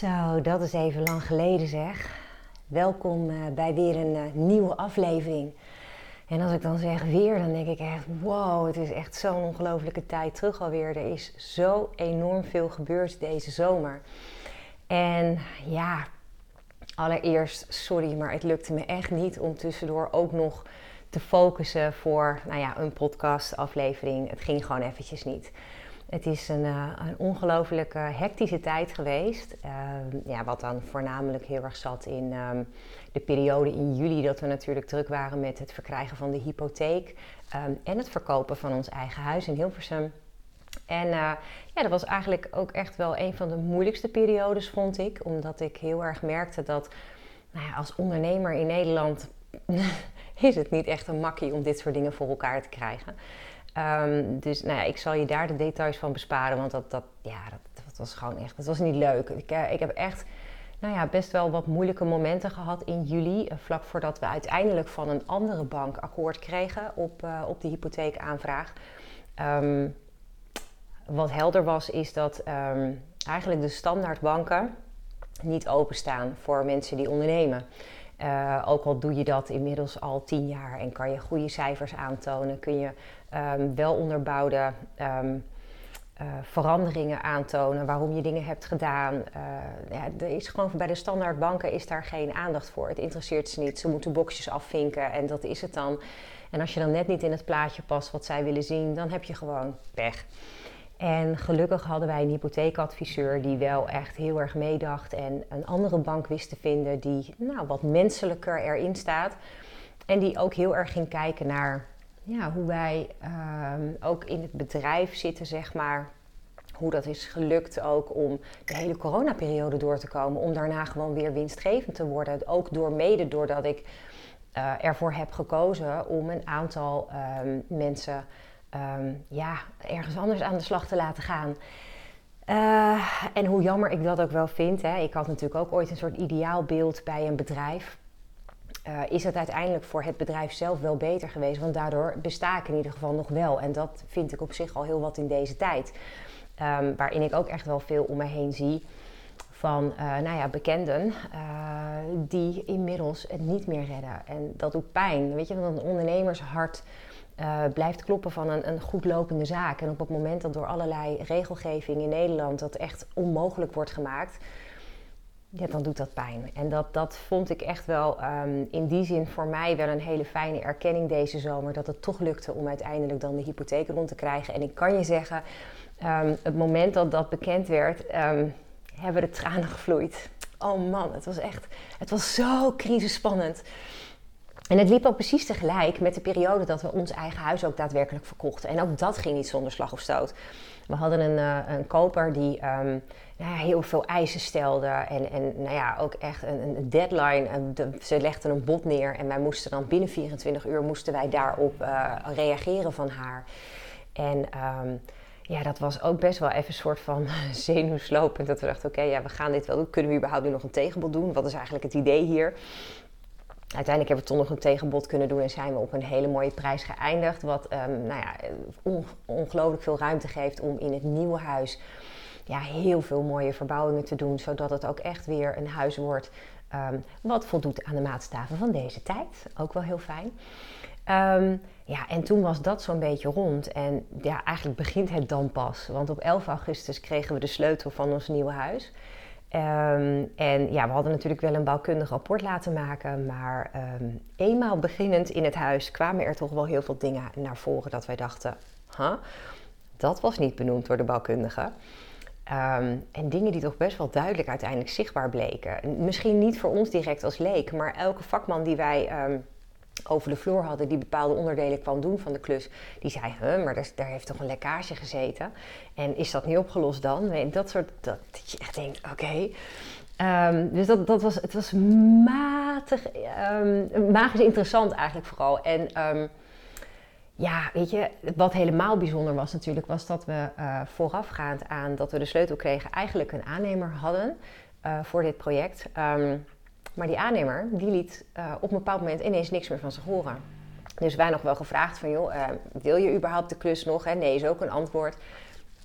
Zo, dat is even lang geleden zeg. Welkom eh, bij weer een eh, nieuwe aflevering. En als ik dan zeg weer, dan denk ik echt, wow, het is echt zo'n ongelofelijke tijd terug alweer. Er is zo enorm veel gebeurd deze zomer. En ja, allereerst, sorry, maar het lukte me echt niet om tussendoor ook nog te focussen voor nou ja, een podcastaflevering. Het ging gewoon eventjes niet. Het is een, uh, een ongelooflijke hectische tijd geweest. Ehm, ja, wat dan voornamelijk heel erg zat in ehm, de periode in juli dat we natuurlijk druk waren met het verkrijgen van de hypotheek ehm, en het verkopen van ons eigen huis in Hilversum. En uh, ja, dat was eigenlijk ook echt wel een van de moeilijkste periodes, vond ik. Omdat ik heel erg merkte dat nou ja, als ondernemer in Nederland is het niet echt een makkie om dit soort dingen voor elkaar te krijgen. Um, dus nou ja, ik zal je daar de details van besparen, want dat, dat, ja, dat, dat was gewoon echt, dat was niet leuk. Ik, uh, ik heb echt nou ja, best wel wat moeilijke momenten gehad in juli, uh, vlak voordat we uiteindelijk van een andere bank akkoord kregen op, uh, op de hypotheekaanvraag. Um, wat helder was, is dat um, eigenlijk de standaardbanken niet openstaan voor mensen die ondernemen. Uh, ook al doe je dat inmiddels al tien jaar en kan je goede cijfers aantonen, kun je um, wel onderbouwde um, uh, veranderingen aantonen, waarom je dingen hebt gedaan. Uh, ja, is gewoon bij de standaardbanken is daar geen aandacht voor. Het interesseert ze niet. Ze moeten boxjes afvinken en dat is het dan. En als je dan net niet in het plaatje past wat zij willen zien, dan heb je gewoon pech. En gelukkig hadden wij een hypotheekadviseur die wel echt heel erg meedacht en een andere bank wist te vinden die nou, wat menselijker erin staat. En die ook heel erg ging kijken naar ja, hoe wij um, ook in het bedrijf zitten, zeg maar. Hoe dat is gelukt ook om de hele coronaperiode door te komen. Om daarna gewoon weer winstgevend te worden. Ook door mede doordat ik uh, ervoor heb gekozen om een aantal um, mensen um, ja, ergens anders aan de slag te laten gaan. Uh, en hoe jammer ik dat ook wel vind. Hè. Ik had natuurlijk ook ooit een soort ideaalbeeld bij een bedrijf. Uh, is het uiteindelijk voor het bedrijf zelf wel beter geweest. Want daardoor besta ik in ieder geval nog wel. En dat vind ik op zich al heel wat in deze tijd. Um, waarin ik ook echt wel veel om me heen zie van uh, nou ja, bekenden die inmiddels het niet meer redden. En dat doet pijn. Weet je, want een ondernemershart uh, blijft kloppen van een, een goed lopende zaak. En op het moment dat door allerlei regelgeving in Nederland dat echt onmogelijk wordt gemaakt, ja, dan doet dat pijn. En dat, dat vond ik echt wel um, in die zin voor mij wel een hele fijne erkenning deze zomer. Dat het toch lukte om uiteindelijk dan de hypotheek rond te krijgen. En ik kan je zeggen, um, het moment dat dat bekend werd, um, hebben de tranen gevloeid. Oh man, het was echt, het was zo crisisspannend. En het liep ook precies tegelijk met de periode dat we ons eigen huis ook daadwerkelijk verkochten. En ook dat ging niet zonder slag of stoot. We hadden een, uh, een koper die nou ja, heel veel eisen stelde. En, en nou ja, ook echt een, een deadline. Ze legden een bod neer en wij moesten dan binnen 24 uur moesten wij daarop uh, reageren van haar. En um, ja, dat was ook best wel even een soort van zenuwslopend. Dat we dachten, oké, ja, we gaan dit wel doen. Kunnen we überhaupt nu nog een tegenbod doen? Wat is eigenlijk het idee hier? Uiteindelijk hebben we toch nog een tegenbod kunnen doen en zijn we op een hele mooie prijs geëindigd. Wat um, nou ja, on, ongelooflijk veel ruimte geeft om in het nieuwe huis ja, heel veel mooie verbouwingen te doen. Zodat het ook echt weer een huis wordt um, wat voldoet aan de maatstaven van deze tijd. Ook wel heel fijn. Um, ja, en toen was dat zo'n beetje rond. En ja, eigenlijk begint het dan pas. Want op 11 augustus kregen we de sleutel van ons nieuwe huis. Um, en ja, we hadden natuurlijk wel een bouwkundig rapport laten maken, maar um, eenmaal beginnend in het huis kwamen er toch wel heel veel dingen naar voren dat wij dachten, huh, dat was niet benoemd door de bouwkundige. Um, en dingen die toch best wel duidelijk uiteindelijk zichtbaar bleken. Misschien niet voor ons direct als leek, maar elke vakman die wij over de vloer hadden die bepaalde onderdelen kwam doen van de klus, die zei, huh, maar daar, daar, heeft toch een lekkage gezeten? En is dat niet opgelost dan? En dat soort, dat, je echt denkt, oké. Um, dus dat, dat was, het was matig, um, magisch interessant eigenlijk vooral. En um, ja, weet je, wat helemaal bijzonder was natuurlijk, was dat we uh, voorafgaand aan dat we de sleutel kregen, eigenlijk een aannemer hadden uh, voor dit project. Maar die aannemer, die liet uh, op een bepaald moment ineens niks meer van zich horen. Dus wij nog wel gevraagd van, joh, uh, wil je überhaupt de klus nog? Nee is ook een antwoord.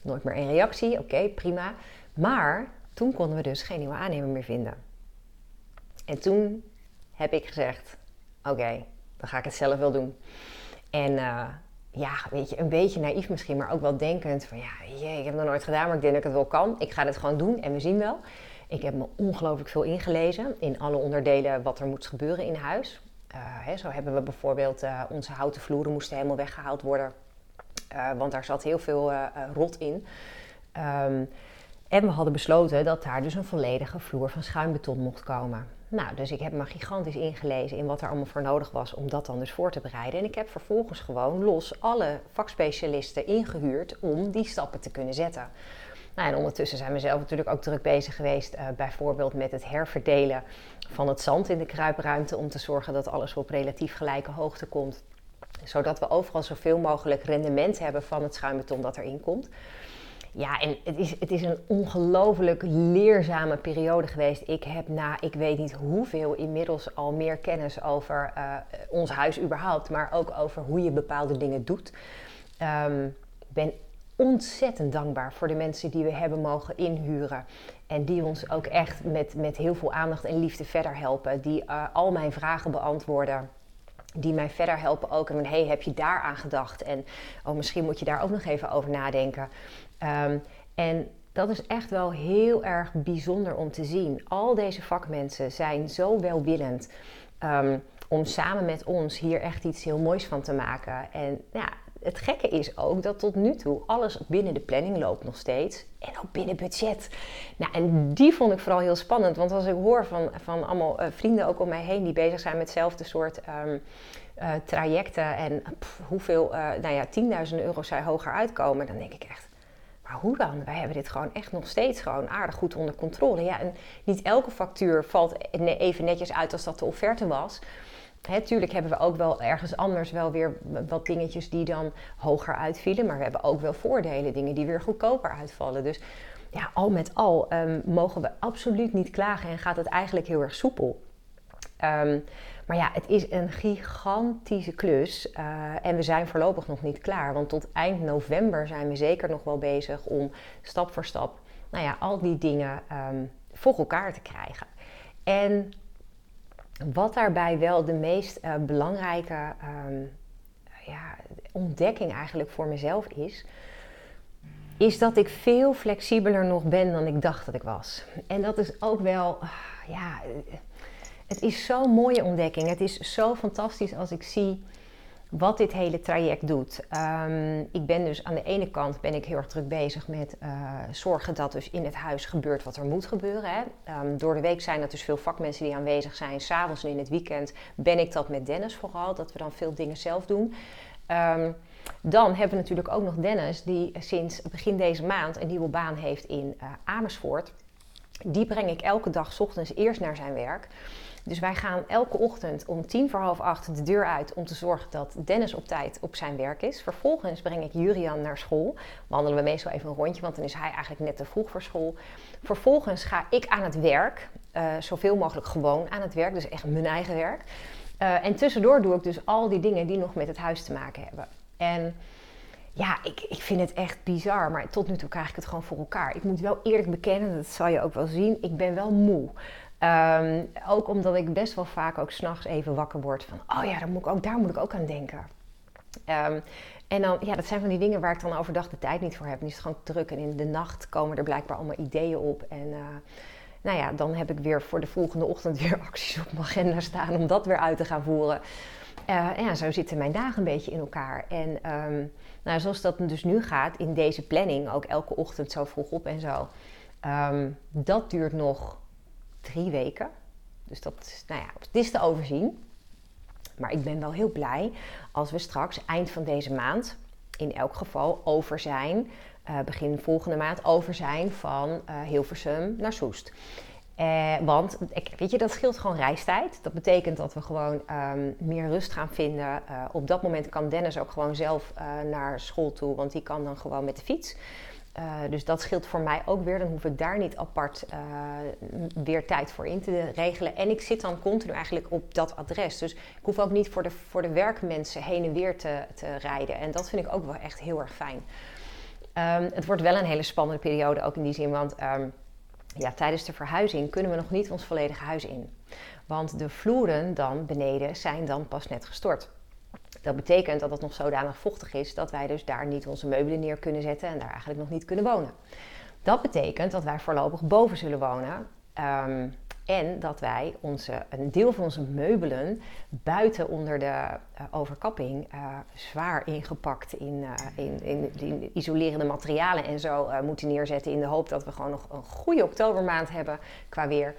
Nooit meer een reactie, oké, prima. Maar toen konden we dus geen nieuwe aannemer meer vinden. En toen heb ik gezegd: Oké, dan ga ik het zelf wel doen. En eh, ja, weet je, een beetje naïef misschien, maar ook wel denkend van ja, jee, ik heb het nog nooit gedaan, maar ik denk dat ik het wel kan. Ik ga dit gewoon doen en we zien wel. Ik heb me ongelooflijk veel ingelezen in alle onderdelen wat er moet gebeuren in huis. Uh, hè, zo hebben we bijvoorbeeld uh, onze houten vloeren moesten helemaal weggehaald worden, uh, want daar zat heel veel rot in. Um, en we hadden besloten dat daar dus een volledige vloer van schuimbeton mocht komen. Nou, dus ik heb me gigantisch ingelezen in wat er allemaal voor nodig was om dat dan dus voor te bereiden. En ik heb vervolgens gewoon los alle vakspecialisten ingehuurd om die stappen te kunnen zetten. Nou, en ondertussen zijn we zelf natuurlijk ook druk bezig geweest, uh, bijvoorbeeld met het herverdelen van het zand in de kruipruimte, om te zorgen dat alles op relatief gelijke hoogte komt, zodat we overal zoveel mogelijk rendement hebben van het schuimbeton dat erin komt. Ja, en het is, het is een ongelooflijk leerzame periode geweest. Ik heb na, ik weet niet hoeveel, inmiddels al meer kennis over uh, ons huis überhaupt, maar ook over hoe je bepaalde dingen doet. Um, ben ontzettend dankbaar voor de mensen die we hebben mogen inhuren. En die ons ook echt met, met heel veel aandacht en liefde verder helpen. Die uh, al mijn vragen beantwoorden die mij verder helpen ook. En hey, heb je daar aan gedacht? En oh, misschien moet je daar ook nog even over nadenken. Um, en dat is echt wel heel erg bijzonder om te zien. Al deze vakmensen zijn zo welwillend um, om samen met ons hier echt iets heel moois van te maken. En ja, het gekke is ook dat tot nu toe alles binnen de planning loopt nog steeds. En ook binnen budget. Nou, en die vond ik vooral heel spannend. Want als ik hoor van, van allemaal uh, vrienden ook om mij heen die bezig zijn met hetzelfde soort um, uh, trajecten. En pff, hoeveel, uh, nou ja, 10.000 euro zij hoger uitkomen. Dan denk ik echt, maar hoe dan? Wij hebben dit gewoon echt nog steeds gewoon aardig goed onder controle. Ja, en niet elke factuur valt even netjes uit als dat de offerte was. Hè, tuurlijk hebben we ook wel ergens anders wel weer wat dingetjes die dan hoger uitvielen. Maar we hebben ook wel voordelen, dingen die weer goedkoper uitvallen. Dus ja, al met al um, mogen we absoluut niet klagen en gaat het eigenlijk heel erg soepel. Um, maar ja, het is een gigantische klus. Uh, en we zijn voorlopig nog niet klaar. Want tot eind november zijn we zeker nog wel bezig om stap voor stap nou ja, al die dingen um, voor elkaar te krijgen. En wat daarbij wel de meest uh, belangrijke um, ja, ontdekking eigenlijk voor mezelf is, is dat ik veel flexibeler nog ben dan ik dacht dat ik was. En dat is ook wel, ja, het is zo'n mooie ontdekking. Het is zo fantastisch als ik zie wat dit hele traject doet. Um, ik ben dus aan de ene kant ben ik heel erg druk bezig met uh, zorgen dat dus in het huis gebeurt wat er moet gebeuren. Hè. Um, door de week zijn er dus veel vakmensen die aanwezig zijn. S'avonds en in het weekend ben ik dat met Dennis vooral, dat we dan veel dingen zelf doen. Um, dan hebben we natuurlijk ook nog Dennis, die sinds begin deze maand een nieuwe baan heeft in uh, Amersfoort. Die breng ik elke dag ochtends eerst naar zijn werk. Dus wij gaan elke ochtend om tien voor half acht de deur uit om te zorgen dat Dennis op tijd op zijn werk is. Vervolgens breng ik Jurian naar school. Wandelen we meestal even een rondje, want dan is hij eigenlijk net te vroeg voor school. Vervolgens ga ik aan het werk, uh, zoveel mogelijk gewoon aan het werk, dus echt mijn eigen werk. Uh, en tussendoor doe ik dus al die dingen die nog met het huis te maken hebben. En ja, ik, ik vind het echt bizar, maar tot nu toe krijg ik het gewoon voor elkaar. Ik moet wel eerlijk bekennen, dat zal je ook wel zien, ik ben wel moe. Um, ook omdat ik best wel vaak ook s'nachts even wakker word van, oh ja, daar moet ik ook, daar moet ik ook aan denken. Um, en dan, ja, dat zijn van die dingen waar ik dan overdag de tijd niet voor heb. En is het gewoon druk en in de nacht komen er blijkbaar allemaal ideeën op. En uh, nou ja, dan heb ik weer voor de volgende ochtend weer acties op mijn agenda staan om dat weer uit te gaan voeren. Uh, ja, zo zitten mijn dagen een beetje in elkaar. En um, nou, zoals dat dus nu gaat in deze planning, ook elke ochtend zo vroeg op en zo. dat duurt nog drie weken. Dus dat nou ja, het is te overzien. Maar ik ben wel heel blij als we straks eind van deze maand in elk geval over zijn, uh, begin volgende maand over zijn van uh, Hilversum naar Soest. Eh, want weet je, dat scheelt gewoon reistijd. Dat betekent dat we gewoon um, meer rust gaan vinden. Op dat moment kan Dennis ook gewoon zelf naar school toe, want die kan dan gewoon met de fiets. Uh, dus dat scheelt voor mij ook weer. Dan hoef ik daar niet apart uh, weer tijd voor in te regelen. En ik zit dan continu eigenlijk op dat adres. Dus ik hoef ook niet voor de, voor de werkmensen heen en weer te, te rijden. En dat vind ik ook wel echt heel erg fijn. Um, het wordt wel een hele spannende periode, ook in die zin. Want um, ja, tijdens de verhuizing kunnen we nog niet ons volledige huis in. Want de vloeren dan beneden zijn dan pas net gestort. Dat betekent dat het nog zodanig vochtig is dat wij dus daar niet onze meubelen neer kunnen zetten en daar eigenlijk nog niet kunnen wonen. Dat betekent dat wij voorlopig boven zullen wonen. Ehm, en dat wij onze, een deel van onze meubelen buiten onder de uh, overkapping uh, zwaar ingepakt in, uh, in, in, isolerende materialen en zo moeten neerzetten. In de hoop dat we gewoon nog een goede oktobermaand hebben qua weer.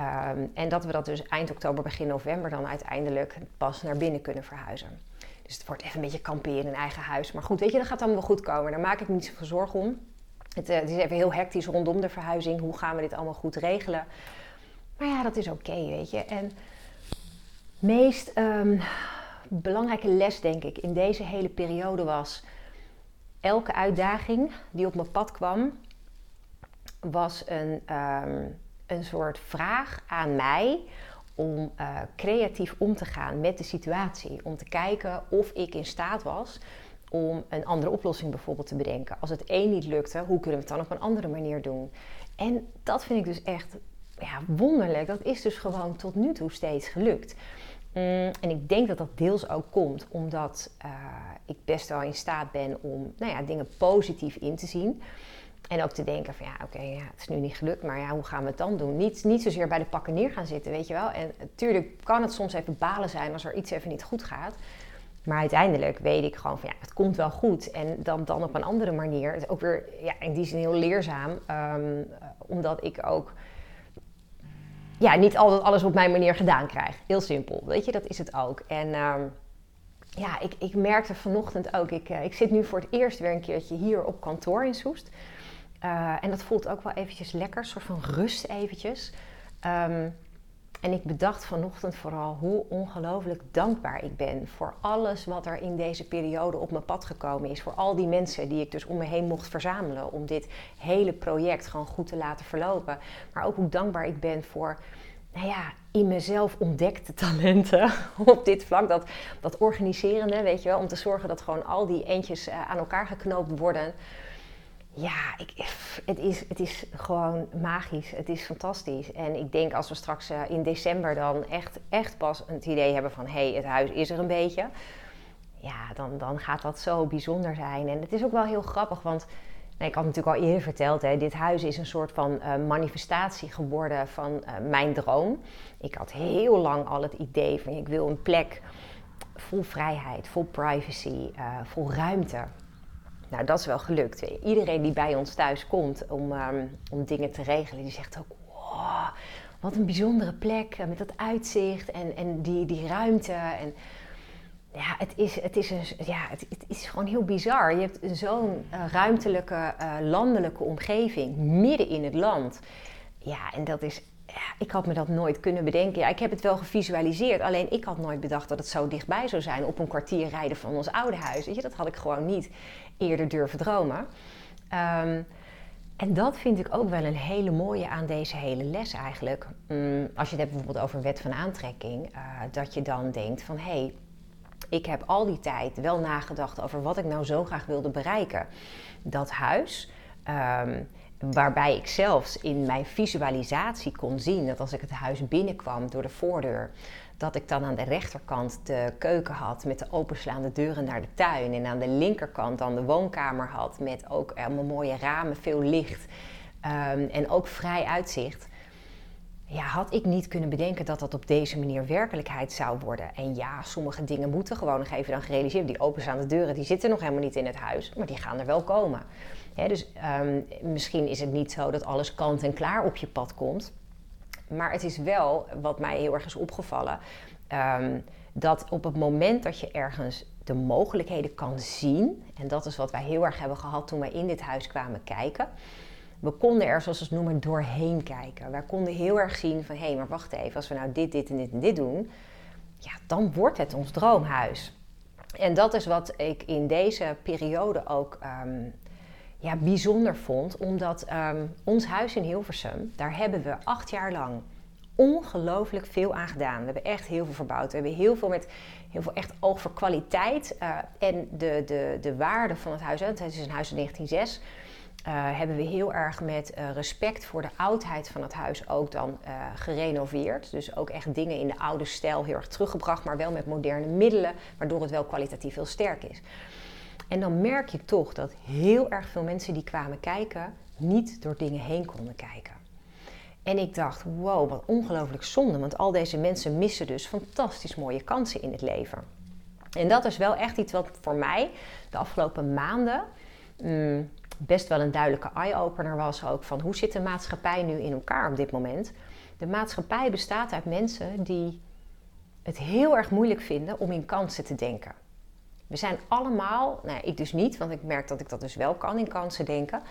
Um, en dat we dat dus eind oktober, begin november dan uiteindelijk pas naar binnen kunnen verhuizen. Dus het wordt even een beetje kamperen in eigen huis. Maar goed, weet je, dat gaat allemaal wel goed komen. Daar maak ik me niet zoveel zorgen om. Het, het, is even heel hectisch rondom de verhuizing. Hoe gaan we dit allemaal goed regelen? Maar ja, dat is oké, weet je. En meest um, belangrijke les, denk ik, in deze hele periode was... elke uitdaging die op mijn pad kwam, was een, um, een soort vraag aan mij om uh, creatief om te gaan met de situatie. Om te kijken of ik in staat was om een andere oplossing bijvoorbeeld te bedenken. Als het één niet lukte, hoe kunnen we het dan op een andere manier doen? En dat vind ik dus echt ja, wonderlijk. Dat is dus gewoon tot nu toe steeds gelukt. Mm, en ik denk dat dat deels ook komt omdat uh, ik best wel in staat ben om nou ja, dingen positief in te zien. En ook te denken van ja, oké, ja, het is nu niet gelukt, maar ja, hoe gaan we het dan doen? Niet, niet zozeer bij de pakken neer gaan zitten, weet je wel. En natuurlijk kan het soms even balen zijn als er iets even niet goed gaat. Maar uiteindelijk weet ik gewoon van ja, het komt wel goed. En dan, dan op een andere manier. Het is ook weer ja, in die zin heel leerzaam. Um, omdat ik ook ja, niet altijd alles op mijn manier gedaan krijg. Heel simpel, weet je, dat is het ook. En um, ja, ik, ik merkte vanochtend ook, ik, uh, ik zit nu voor het eerst weer een keertje hier op kantoor in Soest. Uh, en dat voelt ook wel eventjes lekker, soort van rust eventjes. Um, en ik bedacht vanochtend vooral hoe ongelooflijk dankbaar ik ben voor alles wat er in deze periode op mijn pad gekomen is. Voor al die mensen die ik dus om me heen mocht verzamelen om dit hele project gewoon goed te laten verlopen. Maar ook hoe dankbaar ik ben voor, nou ja, in mezelf ontdekte talenten op dit vlak. Dat, dat organiserende, weet je wel, om te zorgen dat gewoon al die eentjes uh, aan elkaar geknoopt worden. Ja, ik, het, is, het is gewoon magisch. Het is fantastisch. En ik denk als we straks uh, in december dan echt, echt pas het idee hebben van... hé, hey, het huis is er een beetje. Ja, dan, dan gaat dat zo bijzonder zijn. En het is ook wel heel grappig, want... Nee, ik had natuurlijk al eerder verteld, hè, dit huis is een soort van uh, manifestatie geworden van uh, mijn droom. Ik had heel lang al het idee van ik wil een plek vol vrijheid, vol privacy, vol ruimte. Nou, dat is wel gelukt. Iedereen die bij ons thuis komt om, um, om dingen te regelen, die zegt ook: wow, wat een bijzondere plek met dat uitzicht en, en die, die ruimte. En ja, het is, het, is een, ja het, het is gewoon heel bizar. Je hebt zo'n uh, ruimtelijke, uh, landelijke omgeving midden in het land. Ja, en dat is ja, ik had me dat nooit kunnen bedenken. Ja, ik heb het wel gevisualiseerd, alleen ik had nooit bedacht dat het zo dichtbij zou zijn op een kwartier rijden van ons oude huis. Weet je, dat had ik gewoon niet eerder durven dromen. Um, en dat vind ik ook wel een hele mooie aan deze hele les eigenlijk. Um, als je het hebt bijvoorbeeld over wet van aantrekking, uh, dat je dan denkt van hé, hey, ik heb al die tijd wel nagedacht over wat ik nou zo graag wilde bereiken. Dat huis. Um, Waarbij ik zelfs in mijn visualisatie kon zien dat als ik het huis binnenkwam door de voordeur, dat ik dan aan de rechterkant de keuken had met de openslaande deuren naar de tuin. En aan de linkerkant dan de woonkamer had met ook allemaal mooie ramen, veel licht um, en ook vrij uitzicht. Ja, had ik niet kunnen bedenken dat dat op deze manier werkelijkheid zou worden. En ja, sommige dingen moeten gewoon nog even dan gerealiseerd. Die openstaande deuren die zitten nog helemaal niet in het huis, maar die gaan er wel komen dus um, misschien is het niet zo dat alles kant en klaar op je pad komt. Maar het is wel, wat mij heel erg is opgevallen, um, dat op het moment dat je ergens de mogelijkheden kan zien, en dat is wat wij heel erg hebben gehad toen wij in dit huis kwamen kijken. We konden er, zoals we het noemen, doorheen kijken. Wij konden heel erg zien van, hé, hey, maar wacht even, als we nou dit, dit en dit en dit doen, ja, dan wordt het ons droomhuis. En dat is wat ik in deze periode ook um, ja, bijzonder vond. Omdat um, ons huis in Hilversum, daar hebben we acht jaar lang ongelooflijk veel aan gedaan. We hebben echt heel veel verbouwd. We hebben heel veel met heel veel echt oog voor kwaliteit uh, en de, de, de waarde van het huis. Het is een huis in 1906. hebben we heel erg met respect voor de oudheid van het huis ook dan gerenoveerd. Dus ook echt dingen in de oude stijl heel erg teruggebracht, maar wel met moderne middelen, waardoor het wel kwalitatief heel sterk is. En dan merk je toch dat heel erg veel mensen die kwamen kijken, niet door dingen heen konden kijken. En ik dacht, wow, wat ongelooflijk zonde, want al deze mensen missen dus fantastisch mooie kansen in het leven. En dat is wel echt iets wat voor mij de afgelopen maanden mm, best wel een duidelijke eye-opener was ook van hoe zit de maatschappij nu in elkaar op dit moment. De maatschappij bestaat uit mensen die het heel erg moeilijk vinden om in kansen te denken. We zijn allemaal, nou ik dus niet, want ik merk dat ik dat dus wel kan in kansen denken.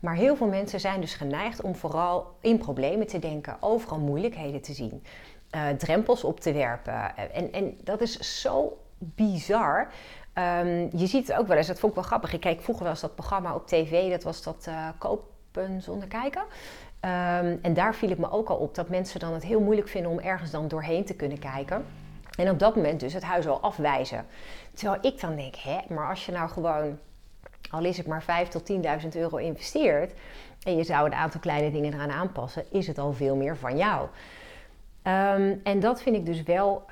Maar heel veel mensen zijn dus geneigd om vooral in problemen te denken, overal moeilijkheden te zien, uh, drempels op te werpen. En, en dat is zo bizar. Um, je ziet het ook wel eens, dat vond ik wel grappig. Ik keek vroeger wel eens dat programma op tv, dat was dat uh, Kopen zonder kijken. Um, en daar viel ik me ook al op dat mensen dan het heel moeilijk vinden om ergens dan doorheen te kunnen kijken. En op dat moment dus het huis al afwijzen. Terwijl ik dan denk, hè, maar als je nou gewoon, al is het maar 5 tot 10.000 euro investeert... en je zou een aantal kleine dingen eraan aanpassen, is het al veel meer van jou. Um, en dat vind ik dus wel,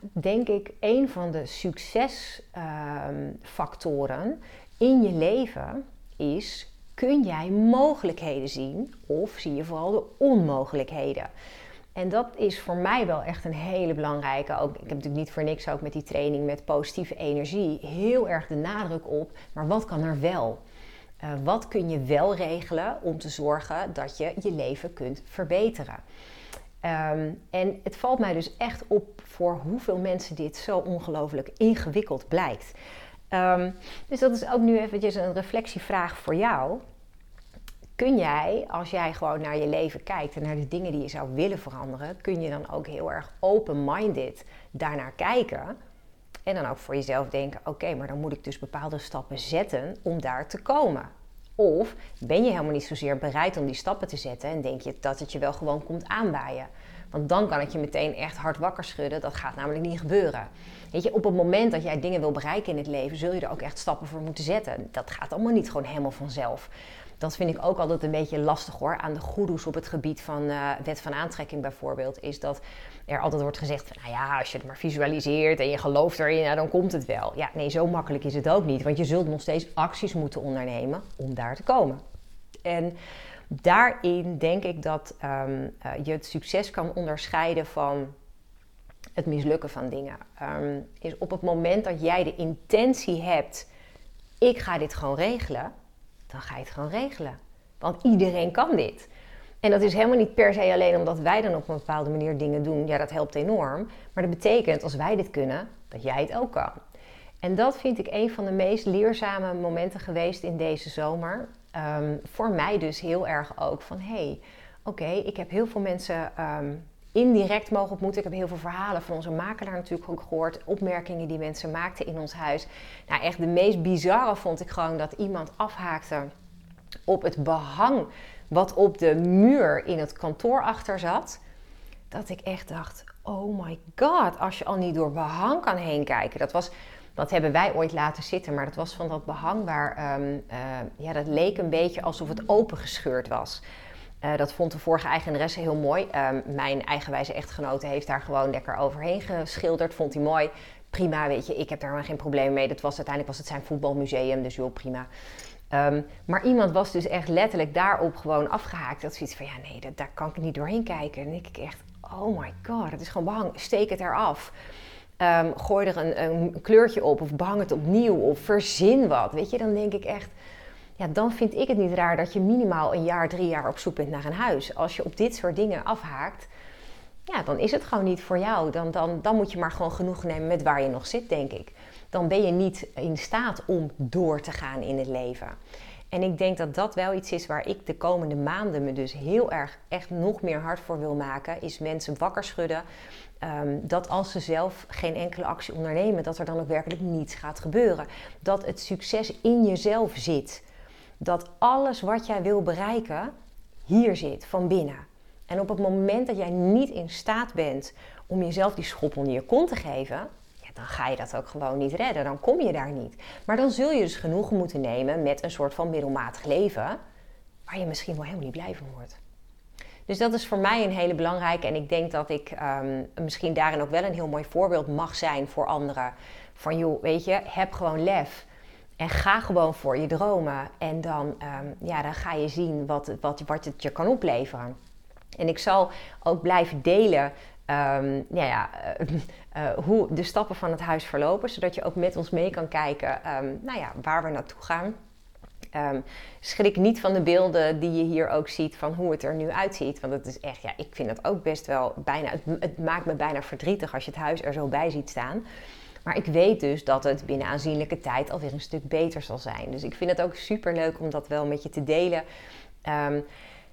denk ik, een van de succesfactoren um, in je leven is... Kun jij mogelijkheden zien of zie je vooral de onmogelijkheden? En dat is voor mij wel echt een hele belangrijke. Ook, ik heb natuurlijk niet voor niks ook met die training met positieve energie heel erg de nadruk op. Maar wat kan er wel? Uh, wat kun je wel regelen om te zorgen dat je je leven kunt verbeteren? Um, en het valt mij dus echt op voor hoeveel mensen dit zo ongelooflijk ingewikkeld blijkt. Um, dus dat is ook nu eventjes een reflectievraag voor jou kun jij, als jij gewoon naar je leven kijkt en naar de dingen die je zou willen veranderen, kun je dan ook heel erg open-minded daarnaar kijken. En dan ook voor jezelf denken: oké, maar dan moet ik dus bepaalde stappen zetten om daar te komen. Of ben je helemaal niet zozeer bereid om die stappen te zetten en denk je dat het je wel gewoon komt aanbaaien? Want dan kan het je meteen echt hard wakker schudden. Dat gaat namelijk niet gebeuren. Weet je, op het moment dat jij dingen wil bereiken in het leven, zul je er ook echt stappen voor moeten zetten. Dat gaat allemaal niet gewoon helemaal vanzelf. Dat vind ik ook altijd een beetje lastig hoor. Aan de goeroes op het gebied van uh, wet van aantrekking bijvoorbeeld. Is dat er altijd wordt gezegd van nou ja, als je het maar visualiseert en je gelooft erin, nou, dan komt het wel. Ja, nee, zo makkelijk is het ook niet. Want je zult nog steeds acties moeten ondernemen om daar te komen. En daarin denk ik dat um, uh, je het succes kan onderscheiden van het mislukken van dingen. Um, is op het moment dat jij de intentie hebt, ik ga dit gewoon regelen dan ga je het gewoon regelen. Want iedereen kan dit. En dat is helemaal niet per se alleen omdat wij dan op een bepaalde manier dingen doen. Ja, dat helpt enorm. Maar dat betekent, als wij dit kunnen, dat jij het ook kan. En dat vind ik een van de meest leerzame momenten geweest in deze zomer. Ehm, voor mij dus heel erg ook van, hé, hey, oké, ik heb heel veel mensen ehm, indirect mogen ontmoeten. Ik heb heel veel verhalen van onze makelaar natuurlijk ook gehoord. Opmerkingen die mensen maakten in ons huis. Nou, echt de meest bizarre vond ik gewoon dat iemand afhaakte op het behang wat op de muur in het kantoor achter zat. Dat ik echt dacht, oh my god, als je al niet door behang kan heen kijken. Dat was... Dat hebben wij ooit laten zitten, maar dat was van dat behang waar, um, uh, ja, dat leek een beetje alsof het opengescheurd was. Uh, dat vond de vorige eigenaresse heel mooi. Uh, mijn eigenwijze echtgenote heeft daar gewoon lekker overheen geschilderd. Vond hij mooi. Prima, weet je, ik heb daar maar geen probleem mee. Dat was, uiteindelijk was het zijn voetbalmuseum, dus joh, prima. Um, maar iemand was dus echt letterlijk daarop gewoon afgehaakt. Dat zoiets van, ja nee, dat, daar kan ik niet doorheen kijken. En denk ik echt, oh my god, het is gewoon behang. Steek het eraf. Um, gooi er een, een kleurtje op of behang het opnieuw of verzin wat. Weet je, dan denk ik echt ja, dan vind ik het niet raar dat je minimaal een jaar, drie jaar op zoek bent naar een huis. Als je op dit soort dingen afhaakt, ja, dan is het gewoon niet voor jou. Dan, dan, dan moet je maar gewoon genoeg nemen met waar je nog zit, denk ik. Dan ben je niet in staat om door te gaan in het leven. En ik denk dat dat wel iets is waar ik de komende maanden me dus heel erg echt nog meer hard voor wil maken. Is mensen wakker schudden. Um, dat als ze zelf geen enkele actie ondernemen, dat er dan ook werkelijk niets gaat gebeuren. Dat het succes in jezelf zit dat alles wat jij wil bereiken hier zit, van binnen. En op het moment dat jij niet in staat bent om jezelf die schop onder je kont te geven, dan ga je dat ook gewoon niet redden. Dan kom je daar niet. Maar dan zul je dus genoegen moeten nemen met een soort van middelmatig leven. waar je misschien wel helemaal niet blij van wordt. Dus dat is voor mij een hele belangrijke. En ik denk dat ik ehm, misschien daarin ook wel een heel mooi voorbeeld mag zijn voor anderen. Van joh, weet je, heb gewoon lef. En ga gewoon voor je dromen. En dan, ehm, ja, dan ga je zien wat, wat, wat het je kan opleveren. En ik zal ook blijven delen um, ja, ja, uh, hoe de stappen van het huis verlopen. Zodat je ook met ons mee kan kijken nou ja, waar we naartoe gaan. Schrik niet van de beelden die je hier ook ziet van hoe het er nu uitziet. Want het is echt, ja, ik vind het ook best wel bijna, het, het, maakt me bijna verdrietig als je het huis er zo bij ziet staan. Maar ik weet dus dat het binnen aanzienlijke tijd alweer een stuk beter zal zijn. Dus ik vind het ook super leuk om dat wel met je te delen. Um,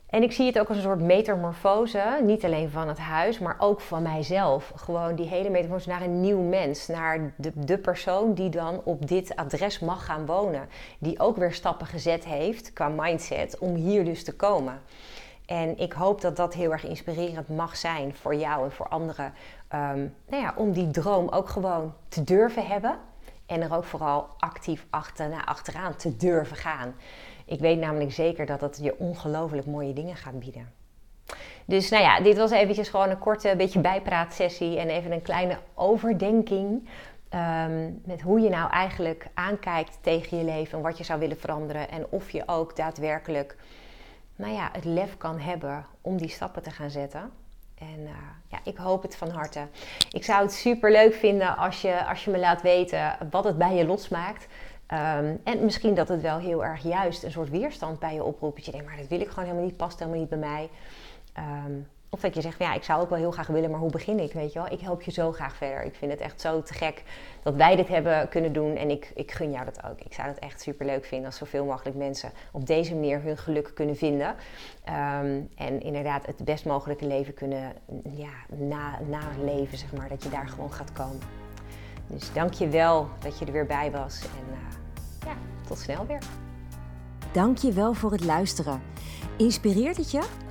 en ik zie het ook als een soort metamorfose, niet alleen van het huis, maar ook van mijzelf. Gewoon die hele metamorfose naar een nieuw mens, naar de, de persoon die dan op dit adres mag gaan wonen. Die ook weer stappen gezet heeft qua mindset om hier dus te komen. En ik hoop dat dat heel erg inspirerend mag zijn voor jou en voor anderen. Um, nou ja, om die droom ook gewoon te durven hebben. En er ook vooral actief achter, achteraan te durven gaan. Ik weet namelijk zeker dat dat je ongelooflijk mooie dingen gaat bieden. Dus nou ja, dit was eventjes gewoon een korte beetje bijpraatsessie en even een kleine overdenking. Ehm, met hoe je nou eigenlijk aankijkt tegen je leven en wat je zou willen veranderen. En of je ook daadwerkelijk nou ja, het lef kan hebben om die stappen te gaan zetten. En uh, ja, ik hoop het van harte. Ik zou het super leuk vinden als je, als je me laat weten wat het bij je losmaakt. Um, en misschien dat het wel heel erg juist een soort weerstand bij je oproept. Dat je denkt, maar dat wil ik gewoon helemaal niet, past helemaal niet bij mij. Um, of dat je zegt, ja, ik zou ook wel heel graag willen, maar hoe begin ik? Weet je wel, ik help je zo graag verder. Ik vind het echt zo te gek dat wij dit hebben kunnen doen. En ik, ik gun jou dat ook. Ik zou het echt super leuk vinden als zoveel mogelijk mensen op deze manier hun geluk kunnen vinden. Um, en inderdaad het best mogelijke leven kunnen ja, na, naleven, zeg maar. Dat je daar gewoon gaat komen. Dus dank je wel dat je er weer bij was. En uh, ja, tot snel weer. Dank je wel voor het luisteren. Inspireert het je?